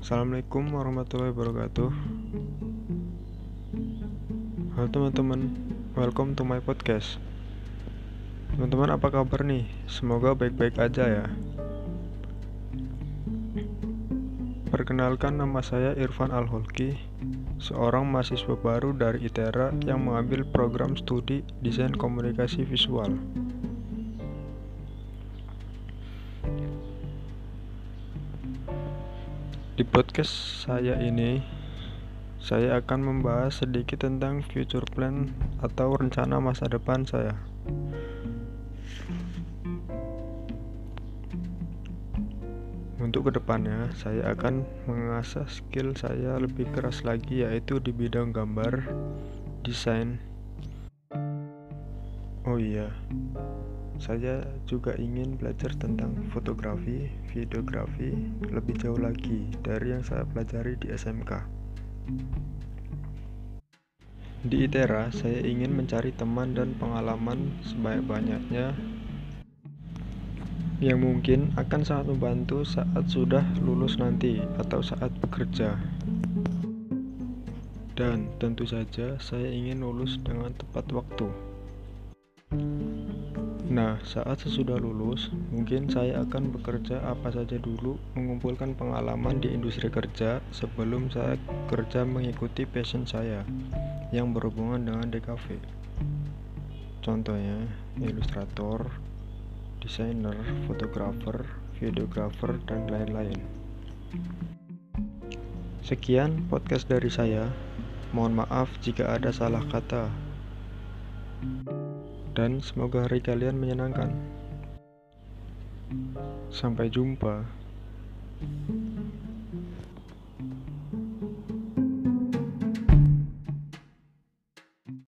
Assalamualaikum warahmatullahi wabarakatuh. Halo teman-teman, welcome to my podcast. Teman-teman apa kabar nih? Semoga baik-baik aja ya. Perkenalkan nama saya Irfan Al-Holki Seorang mahasiswa baru dari ITERA yang mengambil program studi Desain Komunikasi Visual Di podcast saya ini, saya akan membahas sedikit tentang future plan atau rencana masa depan saya. Untuk ke depannya, saya akan mengasah skill saya lebih keras lagi, yaitu di bidang gambar, desain. Oh iya, saya juga ingin belajar tentang fotografi, videografi lebih jauh lagi dari yang saya pelajari di SMK. Di ITERA, saya ingin mencari teman dan pengalaman sebanyak-banyaknya yang mungkin akan sangat membantu saat sudah lulus nanti atau saat bekerja. Dan tentu saja saya ingin lulus dengan tepat waktu. Nah, saat sesudah lulus, mungkin saya akan bekerja apa saja dulu, mengumpulkan pengalaman di industri kerja sebelum saya kerja mengikuti passion saya yang berhubungan dengan DKV. Contohnya, ilustrator, desainer, fotografer, videografer, dan lain-lain. Sekian podcast dari saya. Mohon maaf jika ada salah kata dan semoga hari kalian menyenangkan. Sampai jumpa.